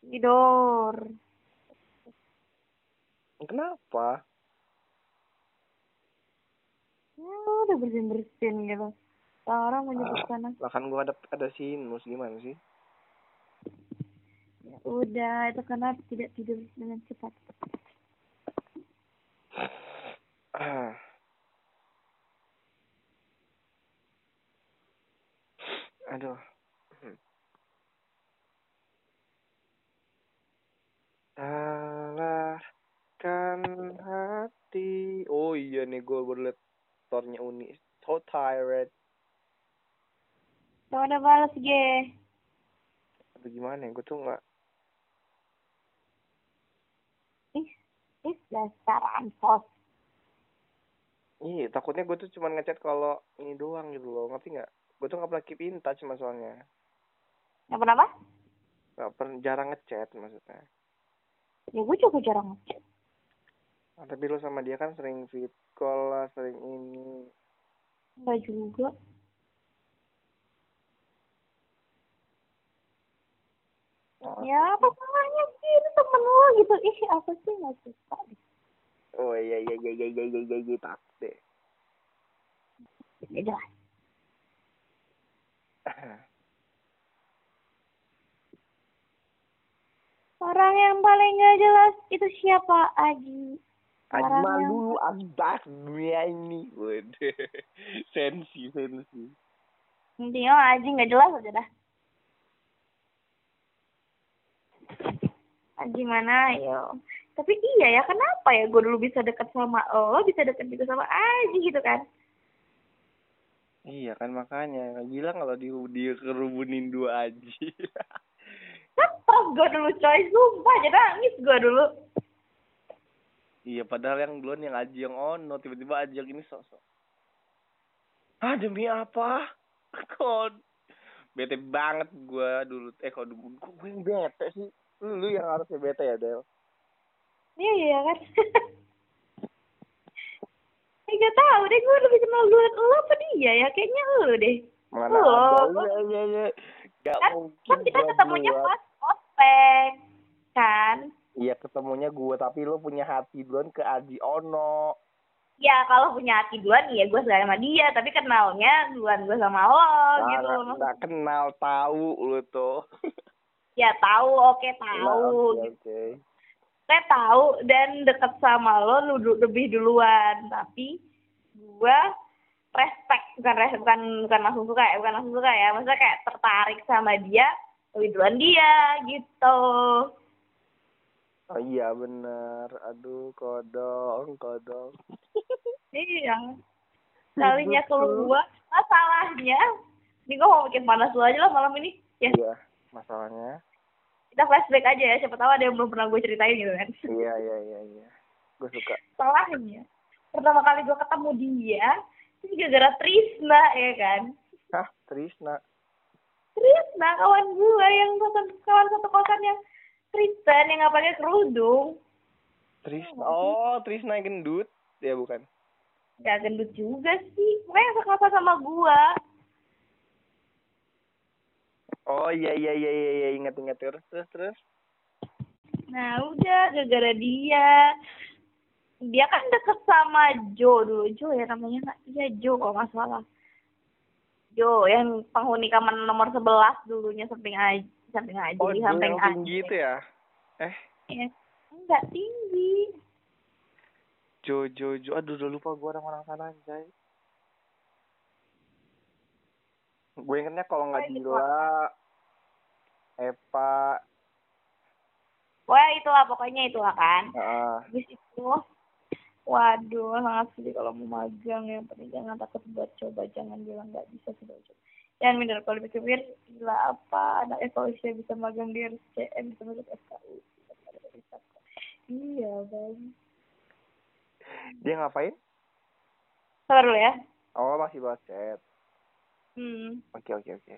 Tidur. Kenapa? Ya udah bersin-bersin gitu. Orang mau nyebut sana. Lah kan gua ada ada sinus gimana sih? Ya udah, itu karena tidak tidur dengan cepat. Ah. Aduh. Hmm. Salahkan hati. Oh iya nih gue baru liat storenya Uni. So tired. Kau udah balas, Ge. Aduh gimana ya? Gue tuh nggak. Ih, ih, dasar ansos. Iya, takutnya gue tuh cuma ngechat kalau ini doang gitu loh. Ngerti nggak? Gue tuh nggak pernah keep in touch masalahnya. Yang kenapa? Nggak pernah jarang ngechat maksudnya ya gue juga jarang ngechat. Ah, tapi lo sama dia kan sering fit call lah sering ini. Enggak juga. Oh. ya apa salahnya sih? Ini temen lo gitu. Ih aku sih? Nggak suka oh iya iya iya iya iya iya iya, iya pak deh. Ya, Beda Orang yang paling gak jelas itu siapa? Aji. Yang- dulu agbak dunia ini. Waduh. sensi sensi. Intinya Aji gak jelas aja dah. Aji mana ayo. Tapi iya ya, kenapa ya gue dulu bisa deket sama lo, bisa deket juga sama Aji gitu kan? Iya kan makanya bilang kalau di dia kerubunin dua aji. Pas gue dulu coy, sumpah aja nangis gue dulu. iya padahal yang duluan yang aji yang ono tiba-tiba aji yang ini sosok. Ah demi apa? Kok bete banget gua dulu eh kok dulu gue yang bete sih? Lu, yang harusnya bete ya Del. Iya iya kan. Eh gak tau deh gue lebih kenal duluan lo apa dia ya kayaknya lo deh. Mana Oh. ada iya iya iya. Gak Kan, mungkin kan kita ketemunya pas ospek kan. Iya ketemunya gue tapi lu punya hati duluan ke Aji Ono. Ya kalau punya hati duluan ya gue sama dia tapi kenalnya duluan gue sama lo gitu. Nah, nggak kenal tahu lu tuh. Ya tahu oke Nah, tahu. Oke oke. Saya tahu dan deket sama lo lu du- lebih duluan tapi gue respect bukan bukan bukan langsung suka ya bukan langsung suka ya maksudnya kayak tertarik sama dia duluan dia gitu Oh iya bener. Aduh kodong kodong. iya kalinya keluar masalahnya ini gue mau bikin panas dulu aja lah malam ini ya Iya masalahnya. kita flashback aja ya siapa tahu ada yang belum pernah gue ceritain gitu kan Iya iya iya iya. Gue suka. salahnya pertama kali gue ketemu dia itu gara-gara Trisna ya kan Hah Trisna. Trisna kawan gue yang satu kawan satu yang Tristan yang nggak pakai kerudung. Trisna. Oh Trisna yang gendut. Ya bukan. gak gendut juga sih. Pokoknya yang sekosan sama gue Oh iya iya iya iya iya. Ingat ingat terus terus terus. nah udah. Gara-gara dia. Dia kan deket sama Jo dulu. Jo ya namanya nggak iya Jo kalau nggak salah Jo yang penghuni kamar nomor 11 dulunya samping aja samping aja Oh samping yang tinggi aja. itu ya? Eh ya enggak tinggi Jo Jo Jo. Aduh udah lupa gue orang-orang sana anjay. Gue ingetnya kalau nggak. Dila, Epa, Wah itulah pokoknya itulah kan Heeh. habis itu waduh sangat sedih kalau mau magang yang penting jangan takut buat coba jangan bilang nggak bisa sudah coba jangan minder kalau dipikir gila apa anak evaluasi bisa magang di RCM bisa masuk Wisata. iya bang Dia ngapain? sabar dulu ya Oh masih basket. hmm Oke oke oke.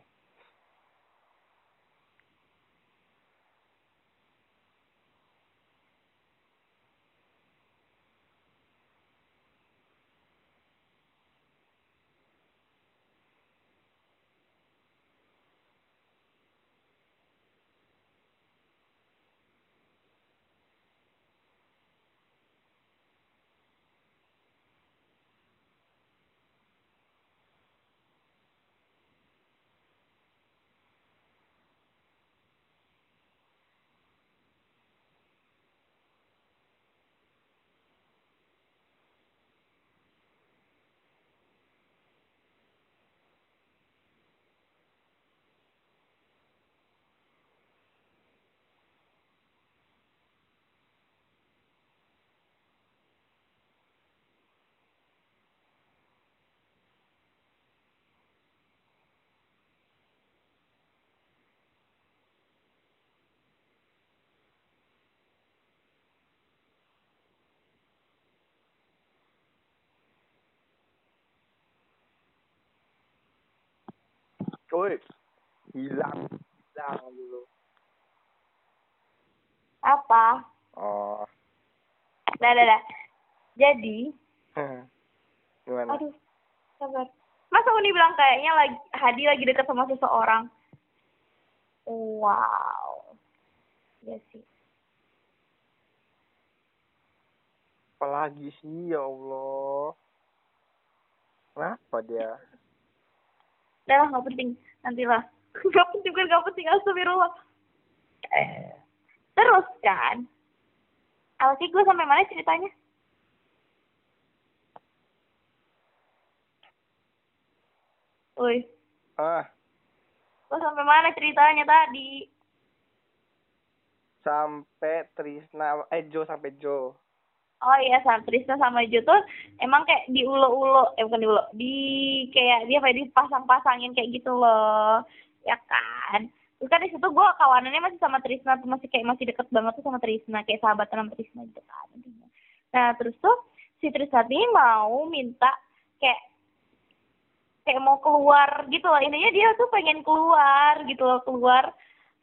Woi, hilang, hilang dulu. Apa? Oh, Dah, dah, dah. Jadi, gimana? aduh, sabar. Masa Uni bilang kayaknya lagi Hadi lagi deket sama seseorang? Wow. Ya sih. Apalagi sih, ya Allah. Kenapa dia? Udah lah, nggak penting. Nantilah. Nggak penting, kan nggak penting. Astagfirullah. Eh, Terus kan, apa sih gue sampai mana ceritanya? Woi, Ah, gue sampai mana ceritanya tadi? sampai Trisna, eh Jo sampai Jo. Oh iya, sama Trisna sama Jo tuh emang kayak diulo-ulo, eh bukan diulo, di kayak dia kayak dipasang-pasangin kayak gitu loh, ya kan? Terus kan di situ gue kawanannya masih sama Trisna tuh masih kayak masih deket banget tuh sama Trisna, kayak sahabatan sama Trisna gitu kan. Nah terus tuh si Trisna ini mau minta kayak kayak mau keluar gitu loh intinya dia tuh pengen keluar gitu loh keluar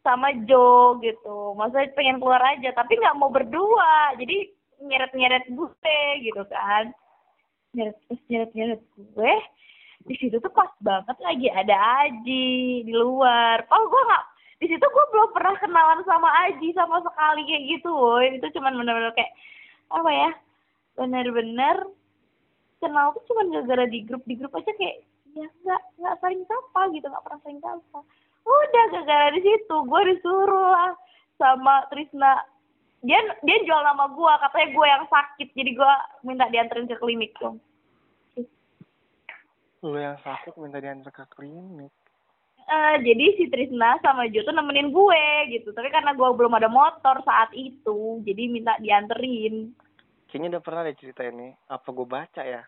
sama Joe gitu maksudnya pengen keluar aja tapi nggak mau berdua jadi nyeret nyeret gue gitu kan. Nyeret terus nyeret nyeret gue di situ tuh pas banget lagi ada Aji di luar. Oh gue nggak di situ gue belum pernah kenalan sama Aji sama sekali kayak gitu woy. Itu cuman bener-bener kayak apa ya bener-bener kenal tuh cuman gara-gara di grup di grup aja kayak ya nggak nggak saling sapa gitu nggak pernah saling sapa. Udah gara-gara di situ gue disuruh lah sama Trisna dia dia jual nama gue katanya gue yang sakit jadi gue minta dianterin ke klinik dong Lu yang sakit minta diantar ke klinik. Eh, jadi si Trisna sama Jo tuh nemenin gue gitu tapi karena gue belum ada motor saat itu jadi minta dianterin Kayaknya udah pernah deh cerita ini. Apa gue baca ya?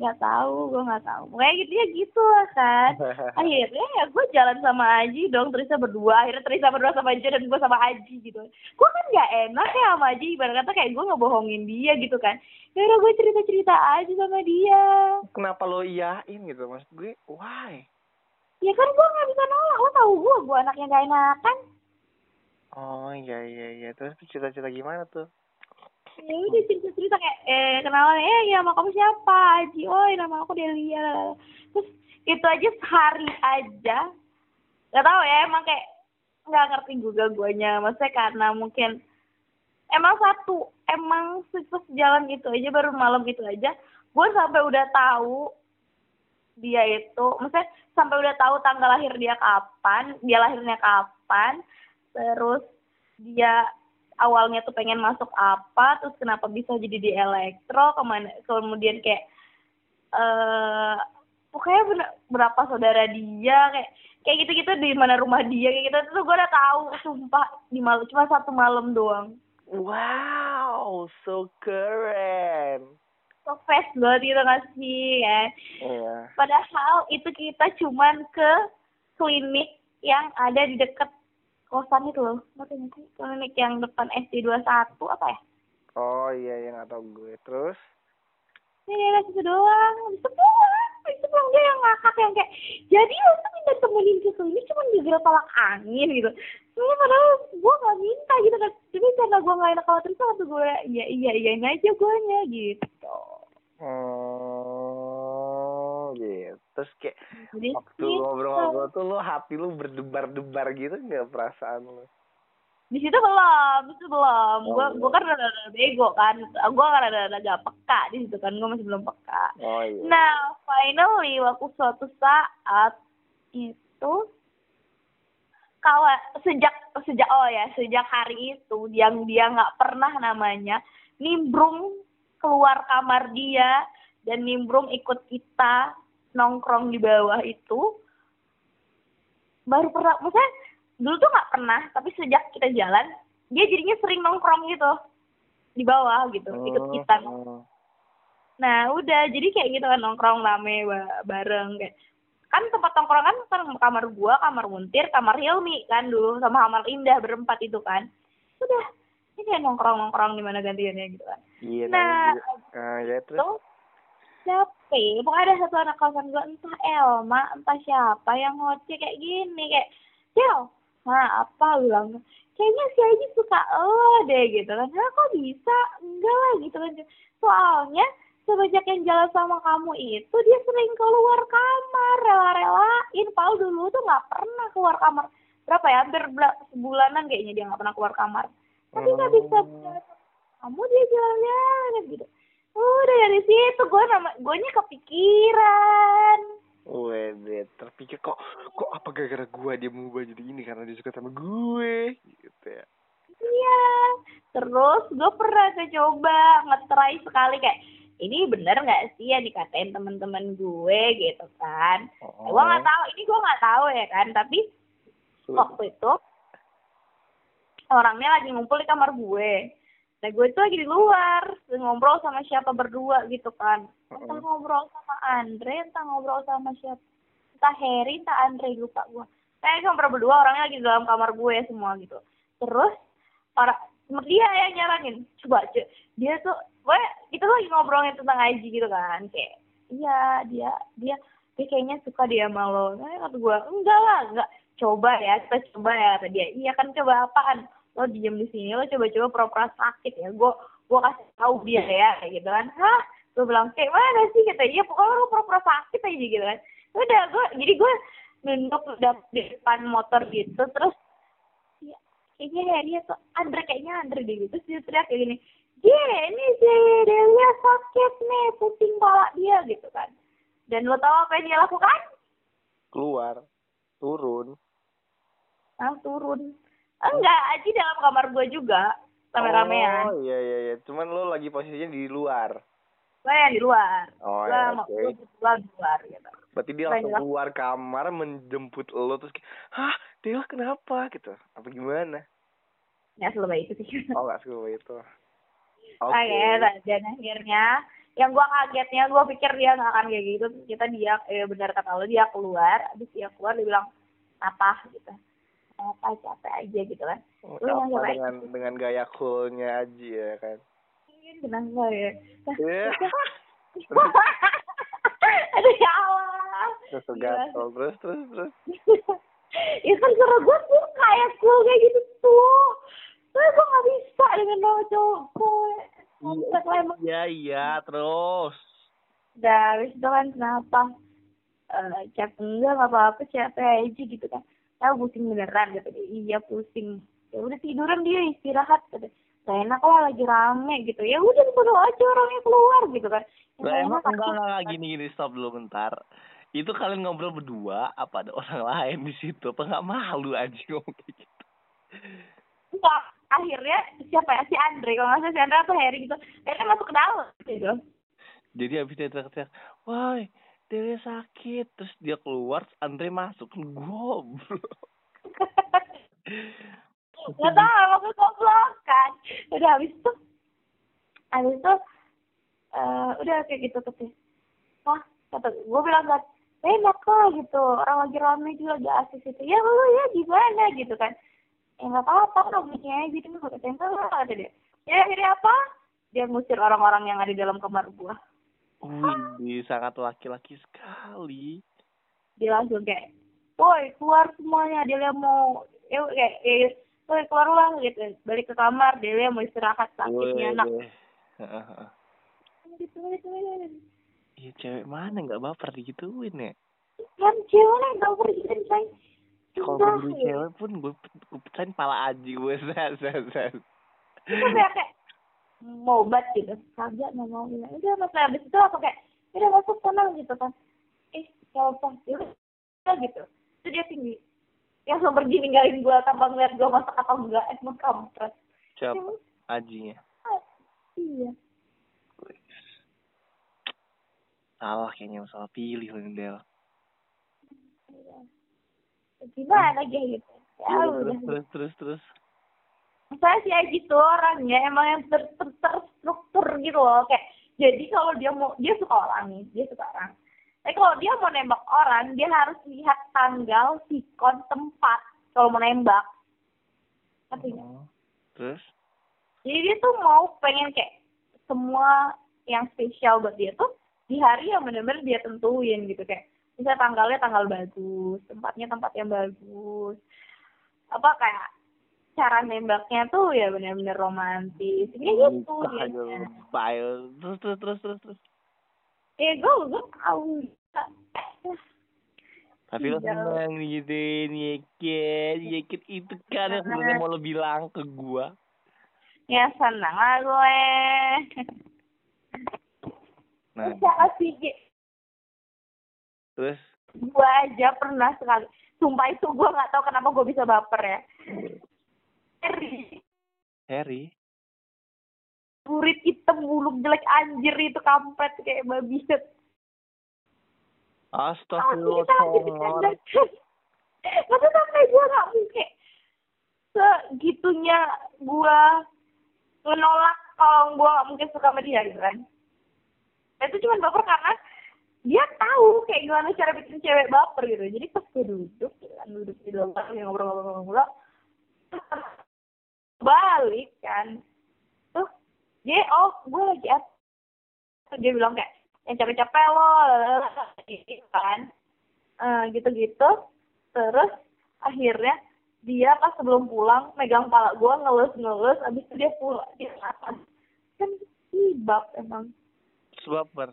Nggak tahu gue nggak tahu. Kayak gitu ya gitu lah kan. Akhirnya ya gue jalan sama Aji dong Trisa berdua. Akhirnya Trisa berdua sama Jo dan gue sama Aji gitu. Gue kan nggak enak ya sama Aji. Ibarat kata kayak gue ngebohongin dia gitu kan. Ya udah gue cerita cerita aja sama dia. Kenapa lo iyain gitu? Maksud gue, why? ya kan gue nggak bisa nolak. Lo tahu gue gue anaknya gak enakan. Oh iya iya iya. Terus cerita-cerita gimana tuh? Ya udah cerita cerita kayak eh kenalan eh ya nama kamu siapa? Aji oh nama aku Delia. Terus itu aja sehari aja. Nggak tahu ya emang kayak nggak ngerti juga guanya. Maksudnya karena mungkin emang satu emang pas jalan itu aja baru malam itu aja gue sampai udah tahu dia itu. Maksudnya sampai udah tahu tanggal lahir dia kapan dia lahirnya kapan terus dia awalnya tuh pengen masuk apa terus kenapa bisa jadi di elektro ke mana kemudian kayak eh pokoknya bener, berapa saudara dia kayak kayak gitu gitu di mana rumah dia kayak gitu tuh gue udah tahu sumpah di malam cuma satu malam doang Wow, so keren. so fast banget gitu nggak sih kan Iya. padahal itu kita cuman ke klinik yang ada di dekat kosan itu loh. Ngerti nggak sih? Klinik yang depan SD 21 apa ya? Oh iya yang nggak tahu gue. Terus? ini daerah situ doang. Bisa pulang. Bisa pulang. Dia yang ngakak yang kayak jadi lo tuh minta temenin ke klinik cuma gara tolak angin gitu. Sebenarnya padahal gue nggak minta gitu kan. Tapi karena gue nggak enak kalau terus waktu gue iya iya iyain aja gue nya gitu. Hmm, gitu. Terus kayak jadi waktu ngobrol-ngobrol tuh lo hati lu berdebar-debar gitu nggak perasaan lo? di situ belum di situ belum. Gue Oh, gue kan rada rada bego kan. Gue kan rada rada gak peka di situ kan. Gue masih belum peka. Oh iya. Nah, finally waktu suatu saat itu kawan sejak sejak oh ya sejak hari itu yang dia nggak pernah namanya nimbrung keluar kamar dia dan nimbrung ikut kita nongkrong di bawah itu baru pernah maksudnya dulu tuh nggak pernah tapi sejak kita jalan dia jadinya sering nongkrong gitu di bawah gitu ikut kita. Nah, udah jadi kayak gitu kan nongkrong rame ba- bareng kayak kan tempat nongkrong kan kan kamar gua, kamar Muntir, kamar Hilmi kan dulu sama kamar Indah berempat itu kan. Udah, ini kayak nongkrong-nongkrong di mana gantiannya gitu kan. Iya. Nah, namanya juga. Ah, ya terus. Tuh siapa ya? pokoknya ada satu anak kosan gue entah Elma entah siapa yang ngoceh kayak gini kayak Cel nah apa bilang kayaknya si Aji suka lo deh gitu kan. Nah kok bisa? Enggak lah gitu kan. Soalnya semenjak yang jalan sama kamu itu dia sering keluar kamar rela-relain. Paul dulu tuh nggak pernah keluar kamar. Berapa ya? Hampir sebulanan kayaknya dia nggak pernah keluar kamar. Tapi nggak bisa Oh. kamu dia jalan-jalan gitu udah dari situ gue nama gue nya kepikiran. Wede, terpikir kok kok apa gara-gara gue dia berubah jadi ini karena dia suka sama gue gitu ya. iya terus gue pernah coba ngetry sekali kayak ini bener nggak sih yang dikatain teman-teman gue? Gitu kan. Oh. gue nggak tahu ini gue nggak tahu ya kan tapi waktu itu orangnya lagi ngumpul di kamar gue nah gue itu lagi di luar ngobrol sama siapa berdua gitu kan. Entah ngobrol sama Andre entah ngobrol sama siapa. Entah Harry entah Andre lupa gue kayak ngobrol berdua orangnya lagi di dalam kamar gue semua gitu. Terus para dia yang nyaranin. Coba cuy dia tuh gue kita tuh lagi ngobrolin tentang IG gitu kan. Kayak iya dia dia dia kayaknya suka dia sama lo. Nah, kata gue enggak lah enggak. Coba ya kita coba ya kata dia. Iya kan coba apaan lo diem di sini lo coba-coba pura-pura sakit ya gue gue kasih tahu dia ya kayak gitu kan hah gue bilang kayak mana sih kata iya pokoknya lo pura-pura sakit aja gitu kan udah gue jadi gue nunduk di depan motor gitu terus ya, kayaknya ya dia tuh Andre kayaknya Andre deh gitu terus dia teriak kayak gini Ye, ini si Delia sakit nih, pusing kepala dia gitu kan. Dan lo tau apa yang dia lakukan? Keluar, turun. Nah, turun. Enggak, Aji dalam kamar gue juga, rame-ramean. Oh iya iya iya. Cuman lo lagi posisinya di luar. Gue yang di luar. Oh ya, oke. gue kebetulan di luar gitu. Berarti dia langsung keluar kamar menjemput lo terus kayak, hah Dewa kenapa gitu? Apa gimana? Ya selebay itu sih. Oh nggak suka itu. Oke. Oke, dan akhirnya yang gua kagetnya gua pikir dia nggak akan kayak gitu Terus kita dia eh benar kata lo dia keluar habis dia keluar dia bilang apa gitu apa capek aja gitu kan. Lu yang dengan dengan gaya coolnya aja ya kan? mungkin kenapa ya. Nah, Iya. aduh ya Allah. Terus gatel terus terus terus. ya kan karena gue suka ya cool kayak gitu tuh. Tapi gue gak bisa dengan nama cowok. Iya iya terus. udah habis itu kan kenapa? Eh capek enggak nggak apa-apa capek aja gitu kan saya pusing beneran gitu iya pusing. Ya udah tiduran dia istirahat gitu gak enak lah lagi rame gitu. Ya udah suruh aja orangnya keluar gitu kan. Ya, Lah emang enggak enggak enggak, gini gini stop dulu bentar. Itu kalian ngobrol berdua apa ada orang lain di situ? Apa nggak malu aja ngomong kayak gitu? enggak akhirnya siapa ya? Si Andre kalau nggak salah si Andre atau Harry gitu. Akhirnya masuk ke dalam gitu. Jadi habis dia teriak-teriak, "Woi, Delia sakit." Terus dia keluar, Andre masuk. Goblok. nggak tahu waktu goblok kan? Udah habis itu habis itu eh udah kayak gitu tuh wah kata gue bilang kan enak kok gitu. Orang lagi rame juga lagi asik gitu ya lu ya gimana gitu kan. Ya nggak apa-apa logiknya gitu gue katain lah kata dia. Ya akhirnya apa? Dia ngusir orang-orang yang ada di dalam kamar gua Wih, sangat laki-laki sekali. dia langsung kayak woi keluar semuanya. Dia mau eh kayak eh, woi keluar lah gitu. Balik ke kamar dia mau istirahat sakitnya anak gitu gitu gitu Iya cewek mana nggak baper digituin ya? kan cewek nggak pergi kan say. Kalau gue cewek pun gue gue pecahin pala aji gue zat zat zat. Itu kayak mau obat gitu. Kagak nggak mau. Bilang udah mas. Habis itu apa kayak udah masuk sana gitu kan. Eh apa ya udah gitu. Itu dia tinggi. Yang langsung pergi ninggalin gua tanpa ngeliat gua masak atau enggak emang kampret Siapa? Ya, Ajinya. iya. Salah kayaknya salah pilih loh ini Del. iya. gimana gitu ya Iya, udah. terus terus terus terus. Saya sih kayak gitu orangnya emang yang ter, ter, terstruktur gitu loh kayak jadi kalau dia mau dia suka orang nih dia suka orang tapi kalau dia mau nembak orang dia harus lihat tanggal sikon tempat kalau mau nembak nggak? Oh. Terus? jadi dia tuh mau pengen kayak semua yang spesial buat dia tuh di hari yang benar-benar dia tentuin gitu kayak misalnya tanggalnya tanggal bagus tempatnya tempat yang bagus apa kayak cara nembaknya tuh ya benar-benar romantis. Kayak gitu Buka dia. aja, Bail. Terus terus terus terus terus. ya gue gue tahu. Tapi lo Iya. seneng gitu, nyeket, nyeket itu kan yang sebenarnya mau lo bilang ke gua. ya senang lah gue. Nah, siapa sih terus? Gue aja pernah sekali. Sumpah itu gue nggak tahu kenapa gue bisa baper ya Harry. Harry, kurit hitam buluk jelek anjir itu kampret kayak babi set astagfirullah, masa sampai gue nggak mungkin segitunya gue menolak kalau gue nggak mungkin suka sama dia gitu kan. Nah, itu cuma baper karena dia tahu kayak gimana cara bikin cewek baper gitu. Jadi pas gue duduk gitu kan duduk di luar ngobrol-ngobrol balik kan. Tuh dia oh gue lagi apa dia bilang kayak yang capek-capek lo gitu kan. Eh, gitu-gitu. Terus akhirnya dia pas sebelum pulang megang pala gue ngelus-ngelus abis itu dia pulang dia kan ibab emang. Terus baper.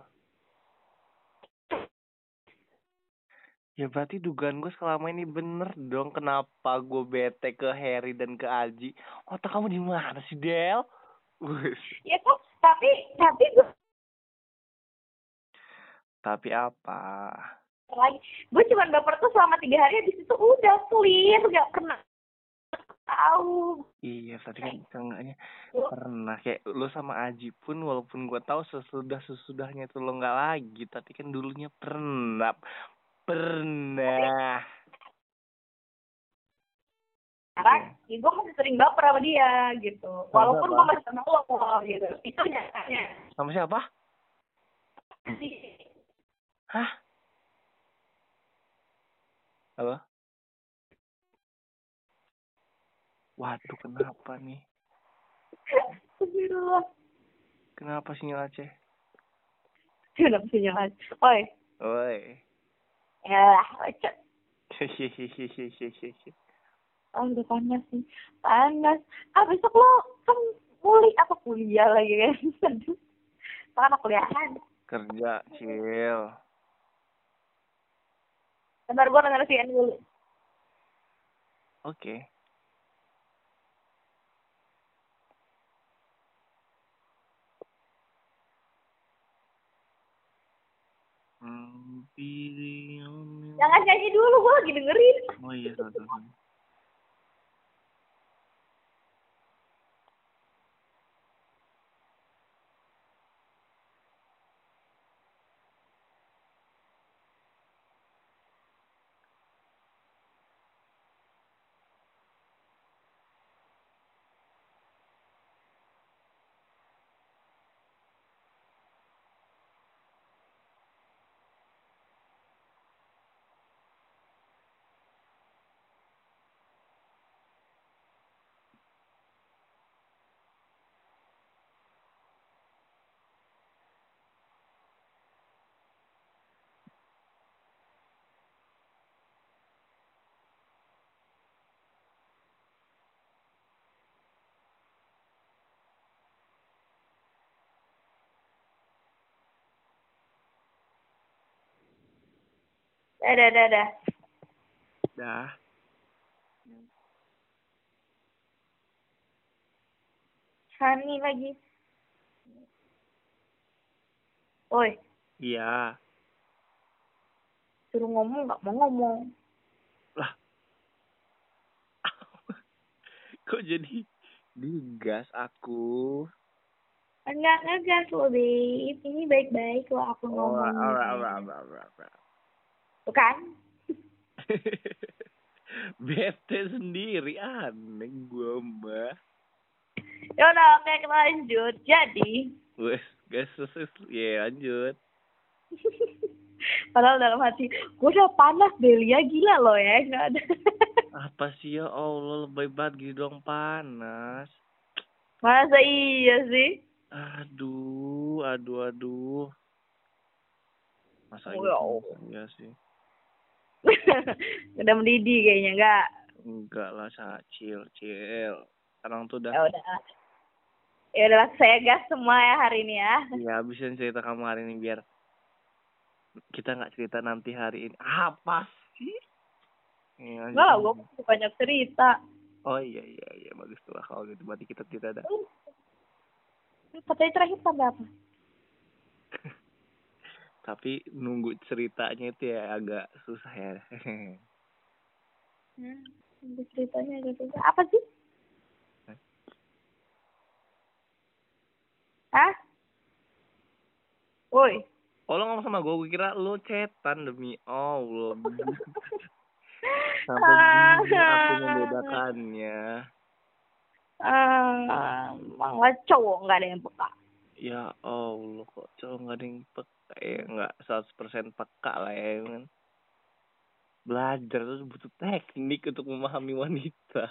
Ya berarti dugaan gue selama ini bener dong kenapa gue bete ke Harry dan ke Aji. Otak kamu di mana sih, Del? Ya kan tapi tapi gue Tapi apa? lagi gue cuma baper tuh selama tiga hari habis itu udah clear gak pernah tahu Iya, tadi kan seenggaknya pernah kayak lo sama Aji pun walaupun gua tahu sesudah sesudahnya itu lo nggak lagi, tapi kan dulunya pernah pernah. sekarang ya gue masih sering baper sama dia gitu walaupun gue apa? masih sama lo gitu itu nyatanya Sama siapa? Hah? Halo? Waduh, kenapa nih? Kenapa sinyal Aceh? Kenapa sih nyala? Oi, Oi. Ya lah, lecet. Oh, udah panas nih. Panas. Ah, besok lo kan kuliah apa kuliah lagi kan? Aduh. Anak kuliahan. Kerja, chill. Bentar gue denger CNN dulu. Oke. Hmm, pilih- Jangan nyanyi dulu, gue lagi dengerin. Oh iya, sorry, Dadah, dadah. Dah. Hani lagi. Oi, Iya. suruh ngomong nggak mau ngomong. Lah. Kok jadi digas aku? Enggak ngegas lo, babe. Ini baik-baik lo aku Oh, ngomong. alright, alright, alright, alright, alright. Bukan? Bete sendiri aneh gua mah. Ya udah, oke kita lanjut. Jadi, Wes, guys, ya lanjut. padahal dalam hati, gue udah panas Delia gila lo ya, nggak ada. Apa sih ya Allah lebay banget gitu dong panas. Masa iya sih? Aduh, aduh, aduh. masa Oh, ya Allah. iya sih udah mendidih kayaknya enggak. Enggak lah sa chill chill. Sekarang tuh udah ya udah. Ya udah saya gas semua ya hari ini ya. Ya habisin cerita kamu hari ini biar kita nggak cerita nanti hari ini. Apa sih? Ya, enggak lah gue banyak cerita. Oh iya iya iya bagus tuh lah kalau gitu. Berarti kita tidak ada. Katanya terakhir sampai apa tapi nunggu ceritanya itu ya agak susah ya. Hmm, nanti ceritanya gitu apa sih? Hah? Woi, oh lo ngomong sama gue gue kira lo cetan demi allah. Sampai gini aku membedakannya. Ah, nggak cowok nggak ada yang peka. ya allah kok cowok nggak ada yang peka ya nggak 100% peka lah ya kan. Belajar terus butuh teknik untuk memahami wanita.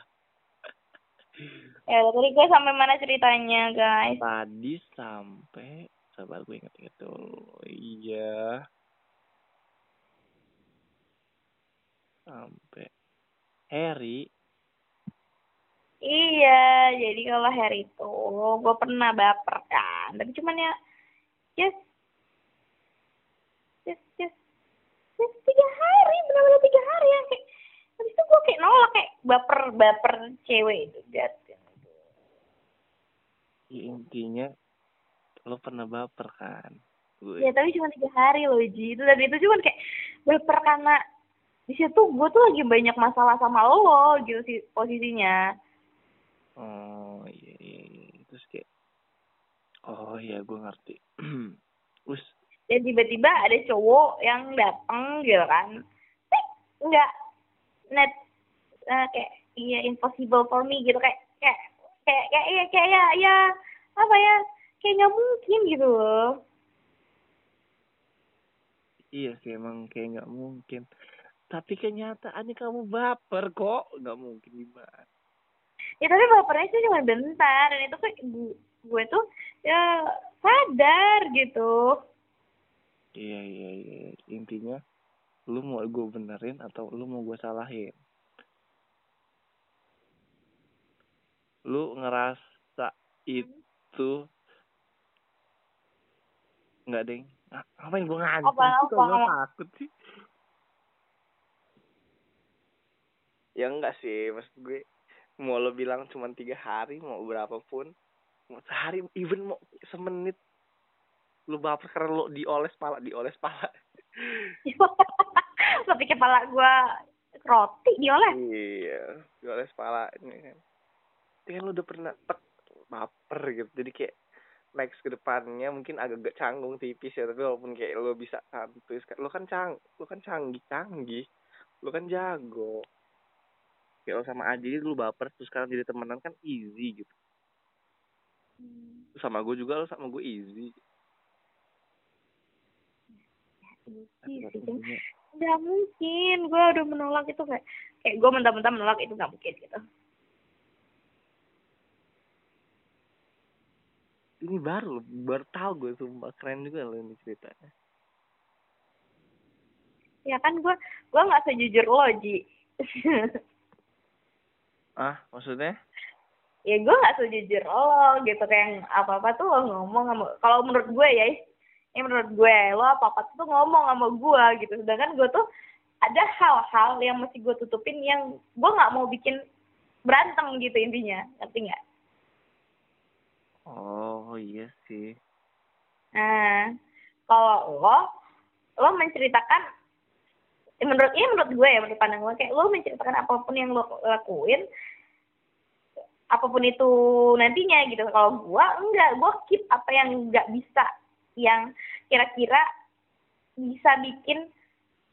Ya tadi gue sampai mana ceritanya guys? tadi sampai sabar gue inget-inget dulu. Iya. Sampai Harry. Iya, jadi kalau hari itu gue pernah baper kan, tapi cuman ya, just, just, just, just tiga hari, benar-benar tiga hari ya kayak, habis itu gue kayak nolak kayak baper, baper cewek itu, lihat. ya, intinya lo pernah baper kan? Gue. Ya tapi cuma tiga hari loh Ji, itu dan itu cuman kayak baper karena di situ gue tuh lagi banyak masalah sama lo gitu sih posisinya. oh iya, iya, iya. terus kayak oh iya gue ngerti. Us. Dan tiba-tiba ada cowok yang datang gitu kan. Tik, nggak. Net eh, kayak iya impossible for me gitu. Kayak kayak kayak kayak ya kayak ya ya apa ya kayak nggak mungkin gitu loh. Iya sih emang kayak nggak mungkin. Tapi kenyataannya kamu baper kok. Nggak mungkin gimana. Ya tapi bapernya sih cuma bentar. Dan itu kayak gue, gue tuh ya sadar gitu. Iya iya iya. Intinya lu mau gue benerin atau lu mau gue salahin lu ngerasa itu nggak deng Ah, ngapain gue ngancam Apa, apa? gue takut sih? Ya enggak sih maksud gue mau lo bilang cuma tiga hari mau berapapun mau sehari even mau semenit lu baper karena lo dioles pala dioles pala. Tapi kepala gue roti dioles? Iya dioles pala ini kan Kan lu udah pernah tek baper gitu. Jadi kayak next ke depannya mungkin agak-agak canggung tipis ya tapi walaupun kayak lo bisa santuy lo kan cang lo kan canggih canggih. Lo kan jago. Kayak lo sama aja lu baper terus sekarang jadi temenan kan easy gitu. Terus sama gue juga lo sama gue easy. Nggak mungkin gue udah menolak itu kayak kayak gue mentah-mentah menolak itu nggak mungkin gitu ini baru baru tahu gue sumpah. Keren juga lo ini ceritanya. Ya kan gue gue nggak sejujur lo ji. Ah maksudnya? Ya gue nggak sejujur lo gitu. Kayak apa apa tuh lo ngomong sama kalau menurut gue ya ya menurut gue lo apa apa tuh ngomong sama gue gitu. Sedangkan gue tuh ada hal-hal yang mesti gue tutupin yang gue nggak mau bikin berantem gitu intinya. Ngerti nggak oh iya sih Nah, kalau lo, lo menceritakan, eh, menurut ini menurut gue ya, menurut pandang gue kayak lo menceritakan apa pun yang lo lakuin, apa pun itu nantinya gitu. Kalau gue enggak, gue keep apa yang nggak bisa, yang kira-kira bisa bikin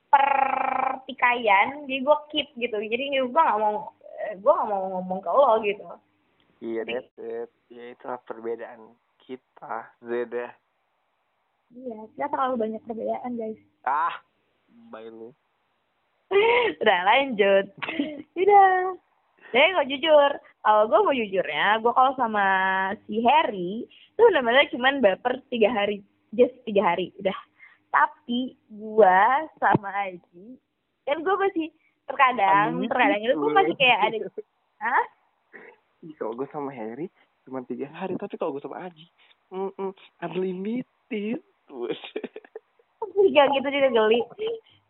pertikaian, jadi gue keep gitu. Jadi gue nggak mau, gue nggak mau ngomong ke lo gitu. Iya that's it ya itulah perbedaan kita Zeda Iya, kita terlalu banyak perbedaan guys. ah bye lu Udah lanjut. Udah. Jadi kalau jujur, kalau gue mau jujurnya, gue kalau sama si Harry itu benar-benar cuman baper tiga hari, just tiga hari, udah. tapi gua sama Aji kan gua masih terkadang terkadang itu gua masih kayak ada Hah? Ih, kalau gue sama Harry cuma tiga hari tapi kalau gue sama Aji mm -mm, unlimited Juga gitu juga geli.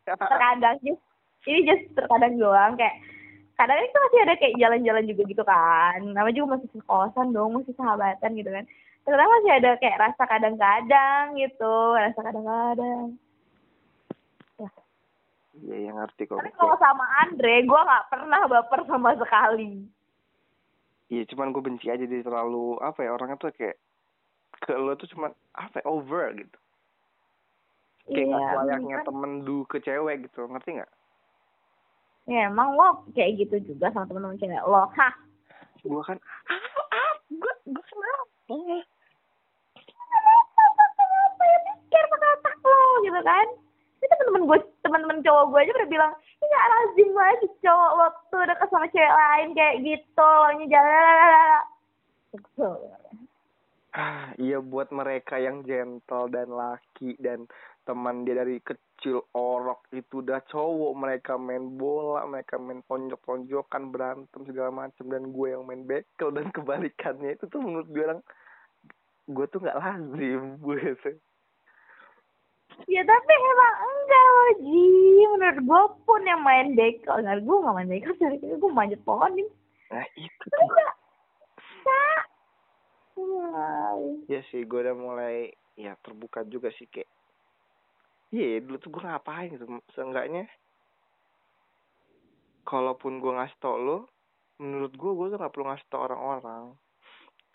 Terkadang just ini just terkadang doang kayak kadang itu masih ada kayak jalan-jalan juga gitu kan. Nama juga masih kosan dong masih sahabatan gitu kan. Terkadang masih ada kayak rasa kadang-kadang gitu rasa kadang-kadang. Iya yang ngerti kok. Tapi kalau sama Andre gue nggak pernah baper sama sekali Iya cuman gue benci aja dia terlalu apa ya orangnya tuh kayak ke lo tuh cuman apa ya, over gitu. Kayak iya layaknya kan- temen du ke cewek gitu ngerti nggak ya emang lo kayak gitu juga sama temen-temen cewek lo hah? Gue kan ah ah gue gue kenapa? Kenapa? Ya pikir pakai otak lo gitu kan? Ini temen-temen gue temen-temen cowok gue aja pernah bilang lazim aja cowok lo tuh deket sama cewek lain kayak gitu lo jalan Kesel. ah iya buat mereka yang gentle dan laki dan teman dia dari kecil orok itu udah cowok mereka main bola mereka main tonjok-tonjokan berantem segala macam dan gue yang main bekel dan kebalikannya. Itu tuh menurut gue orang gue tuh nggak lazim gue sih ya tapi emang enggak Ji menurut gue pun yang main bekel nggak gue gak main bekel dari kecil gue manjat pohon nih nah itu tuh. ya sih gue udah mulai ya terbuka juga sih kayak iya dulu tuh gue ngapain gitu seenggaknya. Kalaupun gue ngasih tau lo menurut gue gue tuh gak perlu ngasih tau orang-orang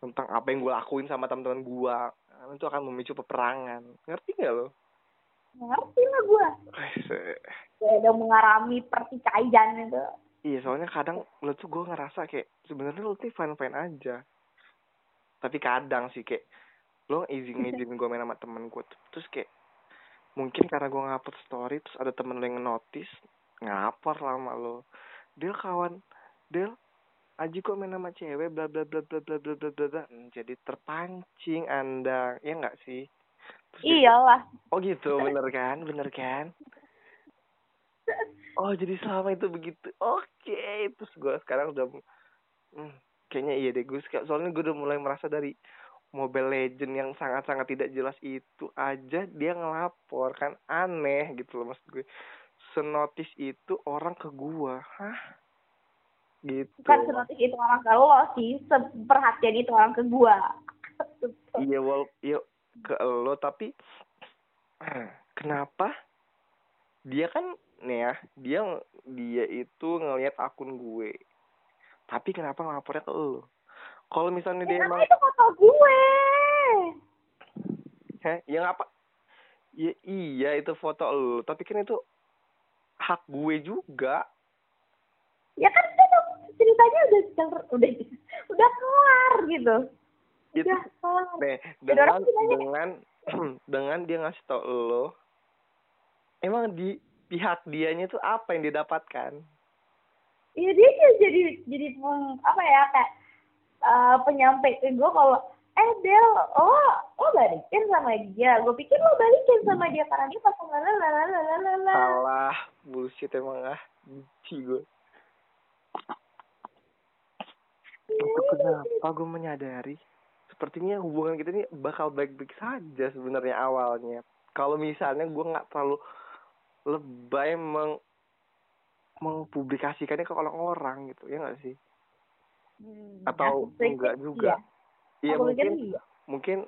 tentang apa yang gue lakuin sama teman-teman gue Karena itu akan memicu peperangan. Ngerti gak lo ngerti lah gue kayak udah mengalami pertikaian itu. Iya soalnya kadang lo tuh gue ngerasa kayak sebenarnya lo tuh fine fine aja. Tapi kadang sih kayak lo izin izin gue main sama temen gue tuh terus kayak mungkin karena gue ngupload story terus ada temen lo yang notice ngapar lama lo Del kawan. Del Aji kok main sama cewek bla bla bla bla bla bla bla bla. Bla Hmm, jadi terpancing anda. Ya nggak sih Terus dia- iyalah. Oh gitu bener kan bener kan? Oh jadi selama itu begitu. Oke terus gue sekarang udah hmm, kayaknya iya deh gue soalnya gue udah mulai merasa dari Mobile Legend yang sangat-sangat tidak jelas itu aja dia ngelapor kan aneh gitu loh maksud gue. Senotis itu orang ke gua. Hah? Gitu. Bukan senotis itu orang ke lo sih seperhatian itu orang ke gua. Iya wal iya ke lo tapi kenapa dia kan nih ya dia dia itu ngelihat akun gue. Tapi kenapa ngelapornya ke lo? Kalau misalnya dia emang itu foto gue? Heh, ya ngapa ya iya itu foto lo. Tapi kan itu hak gue juga. Ya kan itu ceritanya udah udah udah kelar gitu itu udah kelar nih dengan orang bilangnya- dengan dengan dia ngasih tau lo emang di pihak dianya tuh apa yang dia dapatkan? Iya dia sih jadi jadi peng- apa ya kayak eh, penyampai ke gue kalau eh Del lo lo balikin sama dia. Gue pikir lo balikin sama dia karena dia pasangan lalalalalalala salah. Bullshit emang ah. Benci gue itu kenapa gue menyadari sepertinya hubungan kita ini bakal baik-baik saja sebenarnya awalnya. Kalau misalnya gue nggak terlalu lebay meng mengpublikasikannya ke orang-orang gitu ya nggak sih? Hmm, atau pikir enggak juga? iya. pikir mungkin mungkin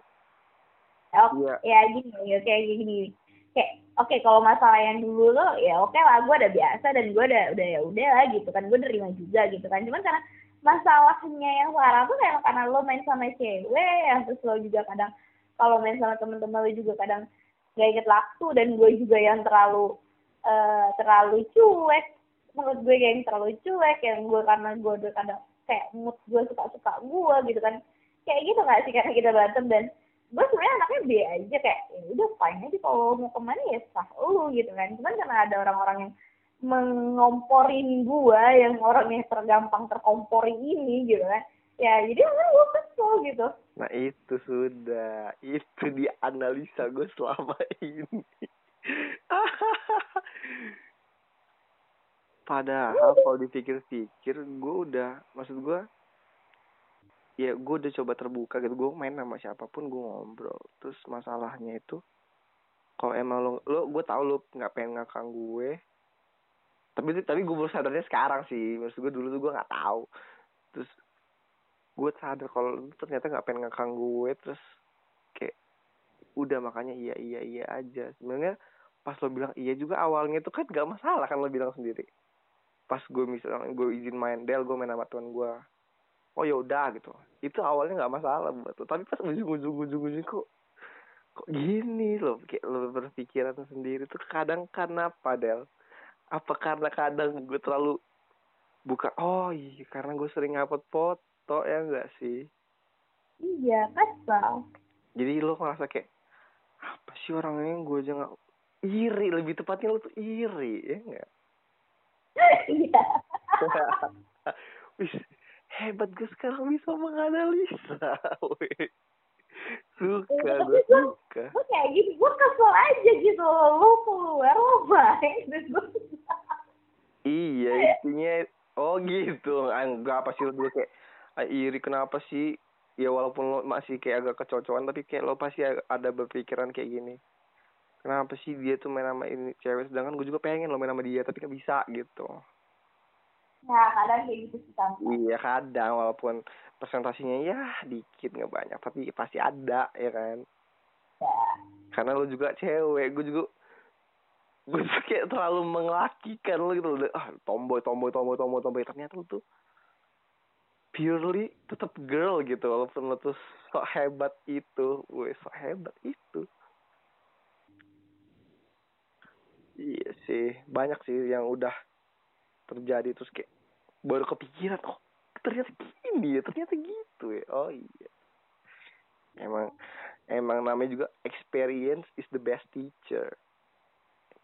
Oh, Iya. ya gini ya kayak gini. Kayak oke kalau masalah yang dulu lo ya oke lah gue udah biasa dan gue udah udah ya udah lah gitu kan gue nerima juga gitu kan. Cuman karena masalahnya yang sekarang tuh kayak karena lo main sama cewek yang terus lo juga kadang kalau main sama temen-temen lo juga kadang gak inget waktu dan gue juga yang terlalu eh terlalu cuek. Menurut gue yang terlalu cuek yang gue karena gue udah kadang kayak mood gue suka-suka gue gitu kan. Kayak gitu nggak sih? Karena kita berantem dan gue sebenarnya anaknya B aja kayak ya udah fine aja kalau mau ke mana ya sah lu gitu kan. Cuman karena ada orang-orang yang mengomporin gue yang orangnya tergampang terkompori ini gitu kan ya jadi akhirnya gue kesel gitu nah itu sudah itu dianalisa gue selama ini Padahal kalau dipikir-pikir, gue udah, maksud gue, ya gue udah coba terbuka gitu. Gue main sama siapa pun, gue ngobrol. Terus masalahnya itu, kalau emang lo, lo gue tau lo nggak pengen ngakang gue. Tapi tapi gue baru sadarnya sekarang sih. Maksud gue dulu tuh gue nggak tahu. Terus gue sadar kalau lo ternyata nggak pengen ngakang gue. Terus kayak udah makanya iya iya iya aja. Sebenarnya pas lo bilang iya juga awalnya itu kan gak masalah kan lo bilang sendiri pas gue misalnya gue izin main del gue main sama teman gue oh ya udah gitu itu awalnya nggak masalah buat lo tapi pas ujung ujung ujung ujung kok kok gini loh kayak lo berpikiran sendiri tuh kadang karena apa del apa karena kadang gue terlalu buka? Oh iya karena gue sering ngupload foto ya enggak sih? Iya kasar jadi lo ngerasa kayak apa sih orangnya gue aja nggak iri lebih tepatnya lo tuh iri ya enggak iya. Wis, hebat gue sekarang bisa menganalisa. suka Tapi gue suka. gue kayak gitu gue kesel aja gitu lo keluar lo gue iya intinya oh gitu. Enggak apa sih lo dulu kayak ah, iri kenapa sih? Ya walaupun lo masih kayak agak kecocokan tapi kayak lo pasti ada berpikiran kayak gini. Kenapa sih dia tuh main sama ini cewek? Sedangkan gue juga pengen lo main sama dia tapi nggak bisa gitu nah kadang kayak gitu sih tante Iya kadang walaupun presentasinya ya dikit nggak banyak tapi pasti ada ya kan. ya Karena lo juga cewek, gue juga gue tuh kayak terlalu mengelakikan lo gitu loh. Ah tomboy tomboy tomboy tomboy tomboy ternyata lo tuh purely tetap girl gitu walaupun lo tuh sok hebat itu, gue sok hebat itu. Iya sih, banyak sih yang udah terjadi terus kayak baru kepikiran oh ternyata gini ya ternyata gitu ya. Oh iya. Emang emang namanya juga experience is the best teacher.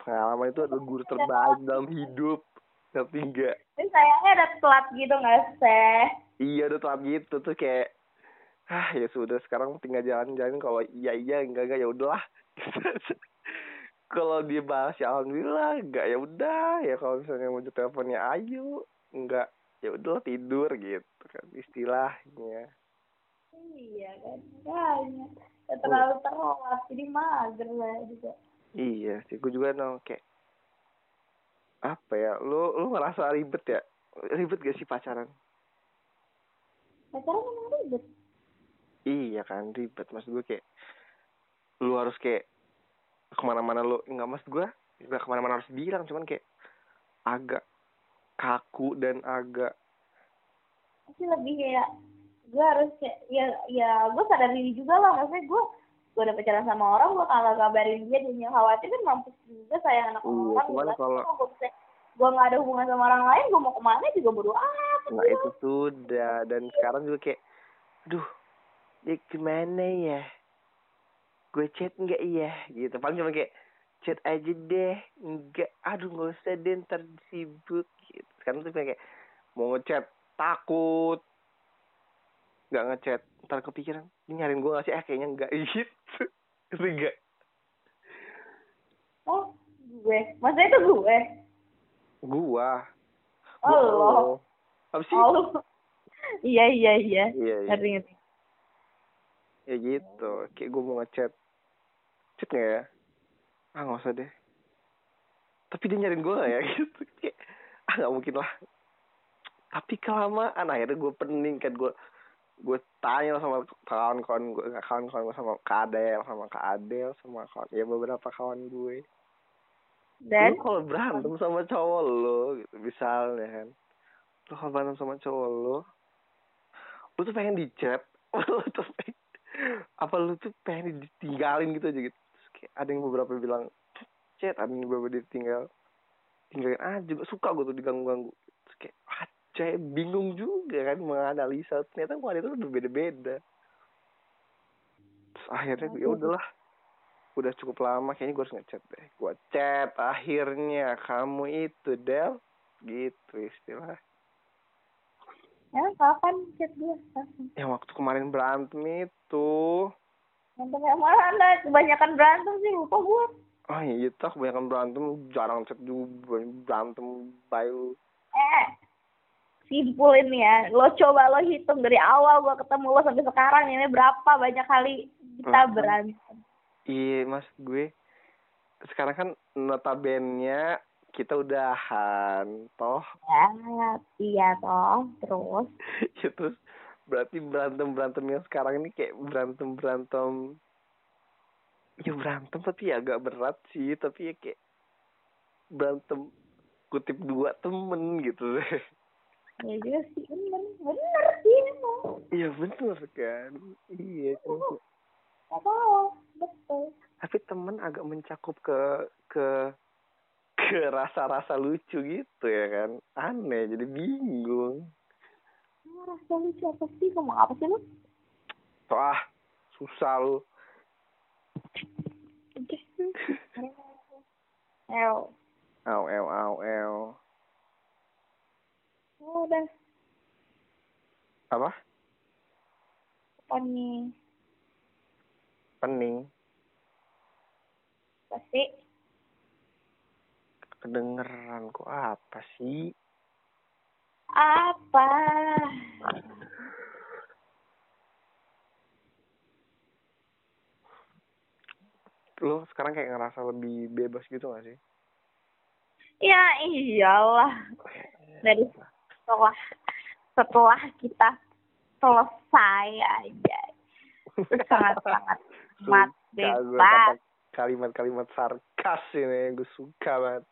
Pengalaman itu adalah guru terbaik dalam hidup. Tapi enggak tapi sayangnya ada telat gitu nggak sih iya udah telat gitu. Tuh kayak ah ya sudah sekarang tinggal jalan-jalan kalau iya iya enggak enggak ya udahlah kalau dia bahas ya alhamdulillah enggak ya udah ya kalau misalnya mau teleponnya ayo enggak ya udah tidur gitu kan istilahnya. Iya kan makanya. Ya, terlalu telat jadi mager lah juga iya sih gue juga no kayak apa ya lu lu ngerasa ribet ya? Ribet gak sih pacaran? Pacaran emang ribet? Iya kan ribet. Maksud gue kayak lu harus kayak ke mana-mana lu nggak maksud gue nggak ke mana-mana harus bilang cuman kayak agak kaku dan agak pasti lebih kayak gue harus kayak ya ya gue sadar diri juga lah maksudnya gue gue udah pacaran sama orang gue kalau kabarin dia dia yang khawatir kan mampus juga sayang anak Iya, orang cuman Jelas kalau- gue bisa gue nggak ada hubungan sama orang lain gue mau ke mana juga bodo amat nah itu sudah dan sekarang juga kayak aduh dia gimana ya gue chat nggak? Iya gitu. Paling cuma kayak chat aja deh. Enggak aduh nggak usah deh ntar sibuk gitu. Sekarang tuh kayak mau ngechat takut. Nggak ngechat ntar kepikiran ini nyariin gue nggak sih? Eh kayaknya enggak gitu. Ngerti nggak? Oh gue. Maksudnya itu gue? Gua. Oh lo. Apa sih? Oh iya iya iya. Iya iya. Ngerti ngerti ya gitu. Kayak gue mau ngechat. Chat nggak ya? Ah nggak usah deh. Tapi dia nyariin gue ya? Gitu. Kayak ah nggak mungkin lah. Tapi kelamaan akhirnya gue pening kan gue gue tanya sama kawan-kawan gue nggak kawan-kawan gue sama kak Adel sama kak Adel sama kawan ya beberapa kawan gue. Dan? Kalau berantem sama cowok lo gitu misalnya kan. Lu kalau berantem sama cowok lo lu tuh pengen di chat lu tuh pengen, apa lu tuh pengen ditinggalin gitu aja gitu. Terus kayak ada yang beberapa bilang chat ada yang beberapa ditinggal tinggalin ah juga suka gue tuh diganggu-ganggu. Terus kayak ah cewek bingung juga kan menganalisa ternyata wanita tuh berbeda-beda Terus akhirnya ya udahlah udah cukup lama kayaknya gue harus ngechat deh. Gue chat akhirnya kamu itu Del gitu istilah ya kapan chat gue Kapan? yang waktu kemarin berantem itu Berantem yang mana kebanyakan berantem sih lupa gue Oh iya, tak kebanyakan berantem, jarang chat juga, berantem, bayu. Eh, simpulin ya. Lo coba lo hitung dari awal gua ketemu lo sampai sekarang ini berapa banyak kali kita Hmm. berantem. Iya, mas gue. Sekarang kan notabene kita udahan, toh. Ya, iya toh. Terus, ya terus berarti berantem berantem yang sekarang ini kayak berantem berantem ya berantem tapi ya agak berat sih tapi ya kayak berantem kutip dua temen gitu ya juga sih bener, bener sih emang. iya bener kan iya kan. Salah, betul. tapi temen agak mencakup ke ke ke rasa-rasa lucu gitu ya kan aneh jadi bingung Ah, Rasa lucu apa sih? Ngomong apa sih lu? wah susah lu. El. Au, au, au, au. Oh, udah. Apa? Nih? Pening. Pasti. Kedengeran kok apa sih? Apa? Lo sekarang kayak ngerasa lebih bebas gitu gak sih? Ya iyalah. Dari setelah setelah kita selesai aja. Sangat-sangat amat gue bebas. kalimat-kalimat sarkas ini gue suka banget.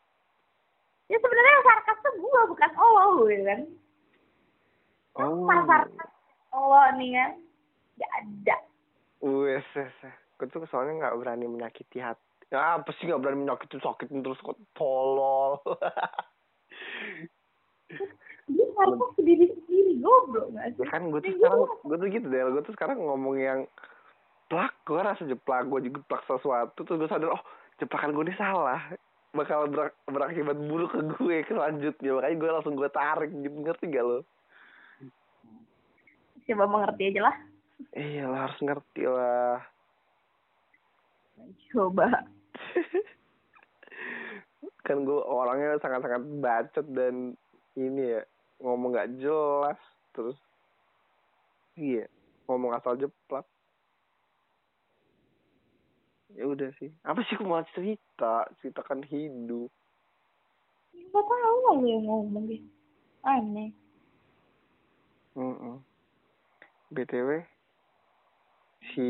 Ya sebenarnya yang sarkas tuh gue bukan lo ya kan. Oh. Sarkas lo nih kan? Gak ada. Wes. Gue tuh soalnya gak berani menyakiti hati. Ya, apa sih gak berani menyakiti sakitin terus kok tolol. Dia sarkas sendiri-sendiri goblok gak sih? ya kan gue tuh Ya, sekarang gue tuh gitu deh gue tuh sekarang ngomong yang plak gue rasa jeplak gue juga plak sesuatu terus gue sadar oh jeplakan gue ini salah bakal berak- berakibat buruk ke gue selanjutnya. Makanya gue langsung gue tarik. Gitu ngerti gak lo? Coba mengerti aja lah. iya lah harus ngerti lah. Coba. kan gue orangnya sangat-sangat bacot dan ini ya ngomong gak jelas terus. Iya ngomong asal jeplak ya udah sih apa sih aku mau cerita ceritakan hidup Gak tahu lah lu yang ngomong gitu. Aneh. Mm-mm. btw si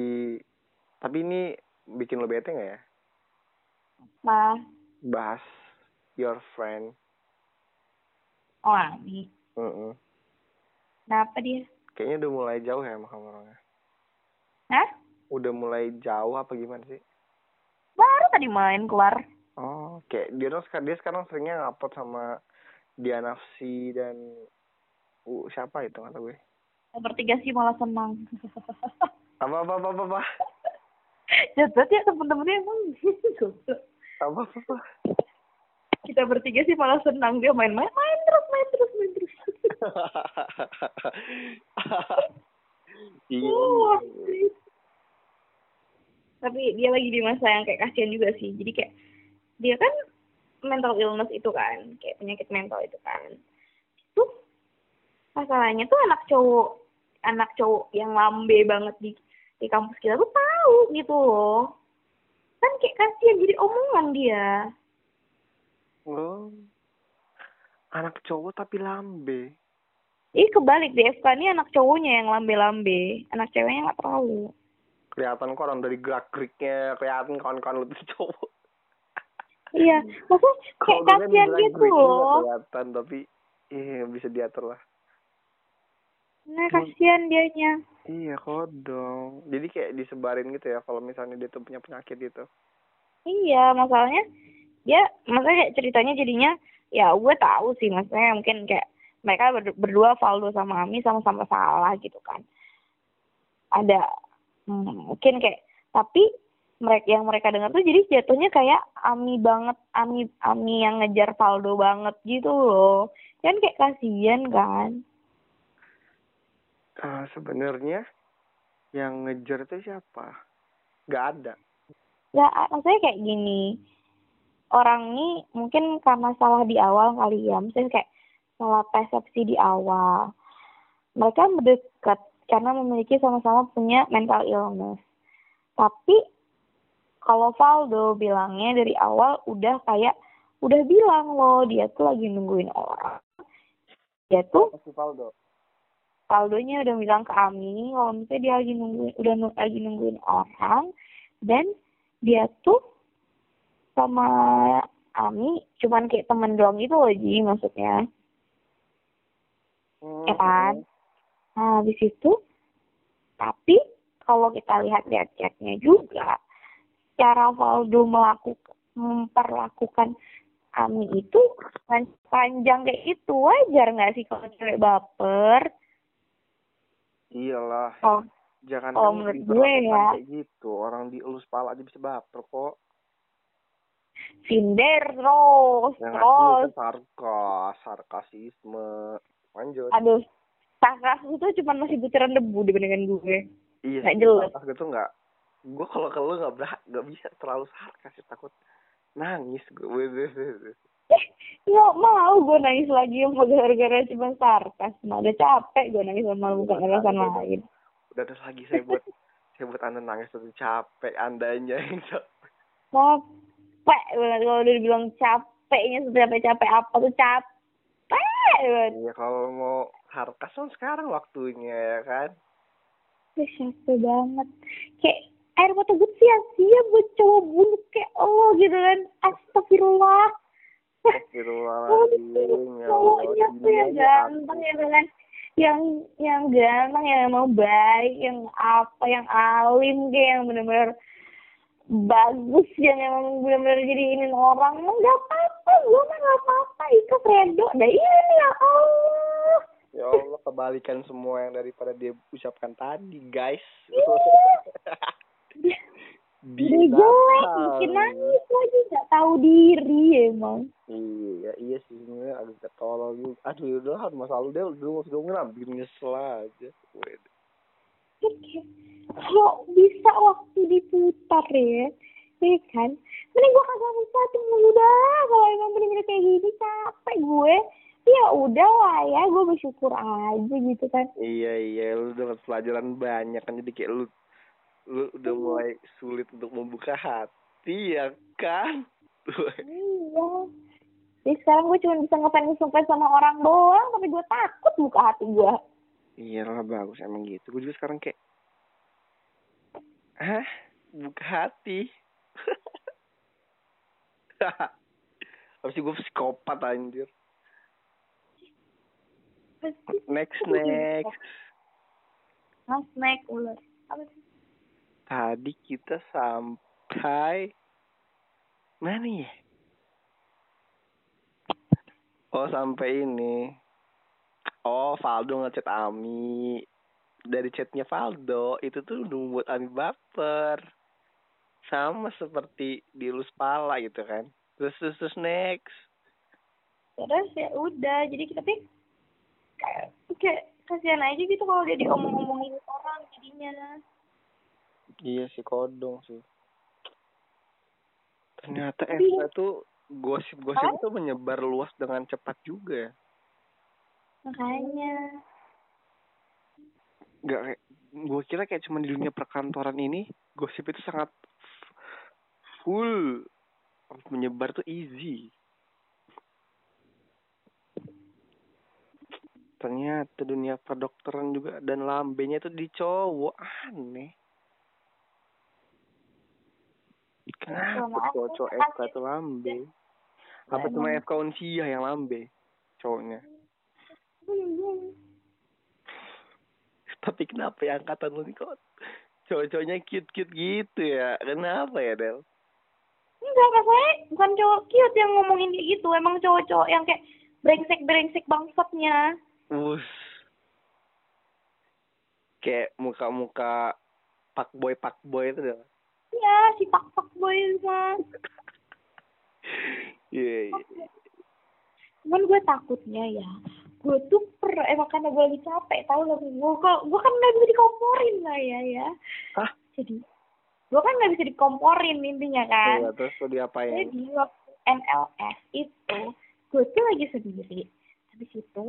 tapi ini bikin lo bete nggak ya Lah, bahas your friend oh Ami. Mm-mm. Kenapa dia? kayaknya udah mulai jauh ya sama kamu orangnya Hah? udah mulai jauh apa gimana sih Baru tadi main keluar. Oh, kayak dia tuh dia sekarang seringnya ngupload sama dia nafsi dan uh, siapa itu kata gue. Bertiga sih malah senang. Apa apa apa apa apa Jatuh ya temen-temennya emang apa apa, apa. Kita bertiga sih malah senang dia main-main, main terus, main terus, main terus. iya. Tapi dia lagi di masa yang kayak kasihan juga sih. Jadi kayak dia kan mental illness itu kan, kayak penyakit mental itu kan. Itu masalahnya tuh anak cowok, anak cowok yang lambe banget di di kampus kita tuh tahu gitu loh. Kan kayak kasihan jadi omongan dia. Oh. Anak cowok tapi lambe. Ih kebalik di FK ini anak cowoknya yang lambe-lambe, anak ceweknya nggak tahu. Kelihatan kok orang dari gerak-geriknya, kelihatan kawan-kawan lu tuh cowok. Iya, maksudnya kayak kasihan gitu loh. Kelihatan tapi eh bisa diatur lah. Nah, kasihan dianya. Iya kodong. Jadi kayak disebarin gitu ya kalau misalnya dia tuh punya penyakit gitu. Iya, masalahnya dia, maksudnya kayak ceritanya jadinya, ya gue tahu sih, maksudnya mungkin kayak mereka ber- berdua Valdo sama Ami sama-sama salah gitu kan. Ada hmm, mungkin kayak, tapi mereka yang mereka dengar tuh jadi jatuhnya kayak Ami banget, Ami Ami yang ngejar Valdo banget gitu loh. Kan kayak kasihan kan. Eh, sebenarnya yang ngejar itu siapa? Gak ada. Ya, maksudnya kayak gini. orang ini mungkin karena salah di awal kali ya misalnya kayak salah persepsi di awal mereka mendekat karena memiliki sama-sama punya mental illness. Tapi kalau Valdo bilangnya dari awal udah kayak udah bilang loh dia tuh lagi nungguin orang. Dia tuh Pasti Valdo. Valdonya udah bilang ke Ami kalau misalnya dia lagi nungguin udah lagi nungguin orang dan dia tuh sama Ami cuman kayak temen doang gitu loh Ji maksudnya. Hmm, ya kan nah habis itu tapi kalau kita lihat-lihat chatnya juga cara Valdo melakukan memperlakukan Ami itu kan panjang kayak itu wajar nggak sih kalau cewek baper Iyalah, oh jangan Oh, menurut gue ya. kayak gitu. Orang dielus pala aja bisa baper kok. Terus Yang terus itu sarkas, sarkasisme. Lanjut. aduh sarkas itu cuma masih butiran debu dibandingkan gue Iya, nggak jelas. sarkas gitu nggak. Gue kalau ke lu nggak berah, nggak bisa terlalu sarkas ya takut nangis gue. eh nggak mau gue nangis lagi sama gara-gara cuma sarkas nah udah capek gue nangis sama lu bukan alasan lain Udah ada lagi saya buat saya buat anda nangis tapi capek andanya yang capek. capek banget kalau udah dibilang capeknya seberapa capek apa tuh capek banget Iya kalau mau sarkas kan sekarang waktunya ya kan. Ih, capek banget. Kayak air mata gue sia-sia buat cowok bunuh kayak lo gitu kan. Astagfirullah. Astagfirullahaladzim, ya cowoknya tuh yang dunianya ganteng ya kan? Yang yang ganteng yang mau baik yang apa yang alim kayak yang benar-benar bagus yang emang benar-benar jadi ini orang. Emang nggak apa-apa gue mah nggak apa-apa itu redo dah ini ya Allah Ya Allah kebalikan semua yang daripada dia ucapkan tadi guys. Dia- Di dia jelek bikin nangis lagi nggak tahu diri emang Iya, iya sih sebenarnya agak ketolol juga. Aduh, ya udah lah, masa lalu dia udah waktu ngeram, bikin nyesel aja. Kalau bisa waktu diputar ya ya kan mending gue kagak usah tuh mulu dah kalau emang bener-bener kayak gini capek gue ya udah lah ya gue bersyukur aja gitu kan Iya, iya, lu dapat pelajaran banyak kan jadi kayak lu lu udah Iya. mulai sulit untuk membuka hati ya kan? iya jadi sekarang gue cuma bisa ngefans ngefans sama orang doang tapi gue takut buka hati gue Iya lah bagus emang gitu. Gue juga sekarang kayak Hah? Buka hati. Habis gue psikopat anjir. Next, next. Mas snack ular apa sih Tadi kita sampai mana ya? Oh sampai ini. Oh Valdo ngechat Ami. Dari chatnya Valdo itu tuh udah membuat Ami baper. Sama seperti di Lus Pala gitu kan. Terus terus, terus next. terus ya udah jadi kita tuh kayak kayak kasihan aja gitu kalau dia diomong-omongin orang jadinya Iya sih kodong sih. Ternyata Tapi- FK tuh gosip-gosip itu menyebar luas dengan cepat juga ya. makanya Gak kayak gue kira kayak cuma di dunia perkantoran ini gosip itu sangat full menyebar tuh easy. Ternyata dunia perdokteran juga dan lambenya itu di cowok aneh. Kenapa cowok-cowok aku, FK itu lambe? Apa cuma FK Unsia yang lambe cowoknya? Tapi kenapa ya angkatan lu kok cowok-cowoknya cute-cute gitu ya? Kenapa ya, Del? enggak rasanya bukan cowok cute yang ngomongin kayak gitu emang cowok-cowok yang kayak brengsek brengsek bangsatnya Us. Kayak muka-muka pak boy pak boy itu dah. ya si pak pak boy mah Iya, iya. cuman gue takutnya ya gue tuh per emang karena gue lagi capek tau lah gue kok gue kan nggak bisa dikomporin lah ya ya Hah? jadi gue kan nggak bisa dikomporin intinya kan Iya, terus tuh diapain? jadi waktu NLS itu gue tuh lagi sendiri habis itu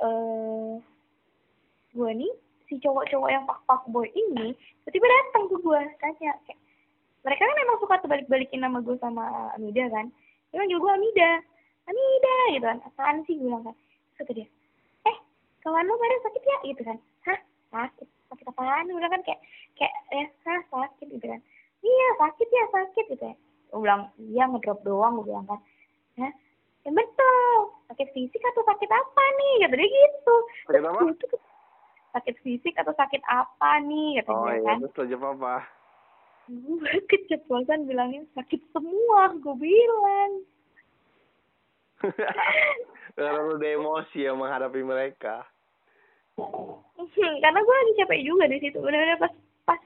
eh gue nih si cowok-cowok yang pak-pak boy ini tiba-tiba datang ke gue tanya kayak mereka kan emang suka balik-balikin nama gue sama Amida kan? Dia manggil gue Amida. Amida gitu kan. Apaan sih gue bilang kan. Kata dia eh kawan lo pada sakit ya? Gitu kan. Hah? Sakit. Sakit apaan? Gue bilang kan kayak kayak ya hah sakit gitu kan. Iya sakit ya sakit gitu ya. Gue bilang iya ngedrop doang gue bilang kan. Hah? ya betul fisik atau sakit apa nih? Kata dia gitu. Sakit apa? Sakit fisik atau sakit apa nih? Kata Oh dia iya, kan. terus lo jawab apa? gue keceplosan bilangnya sakit semua gue bilang. Karena lu udah emosi ya menghadapi mereka. karena gue lagi capek juga di situ. Benar-benar pas pas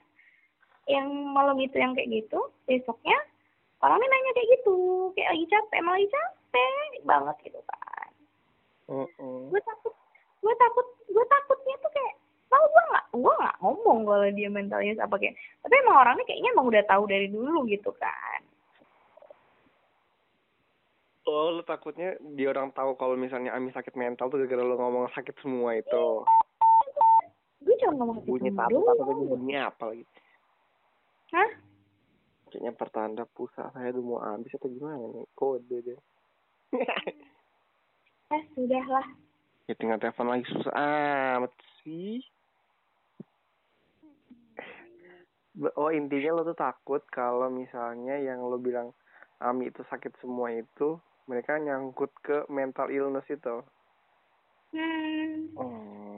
yang malam itu yang kayak gitu besoknya orangnya nanya kayak gitu. Kayak lagi capek emang lagi capek banget gitu kan Gue takut gue takut gue takutnya tuh kayak tau gue nggak gue nggak ngomong kalau dia mentalnya apa kayak tapi emang orangnya kayaknya emang udah tahu dari dulu gitu kan Oh, lu takutnya dia orang tahu kalau misalnya Ami sakit mental tuh gara-gara lu ngomong sakit semua itu. gue cuma ngomong gitu Bunyi tabu atau bunyi apa lagi? hah Kayaknya pertanda pulsa saya udah mau habis atau gimana nih? Kode deh. eh sudah lah ya tinggal telepon lagi susah amat sih. Oh intinya lo tuh takut kalau misalnya yang lo bilang Ami itu sakit semua itu mereka nyangkut ke mental illness itu. hmm Oh.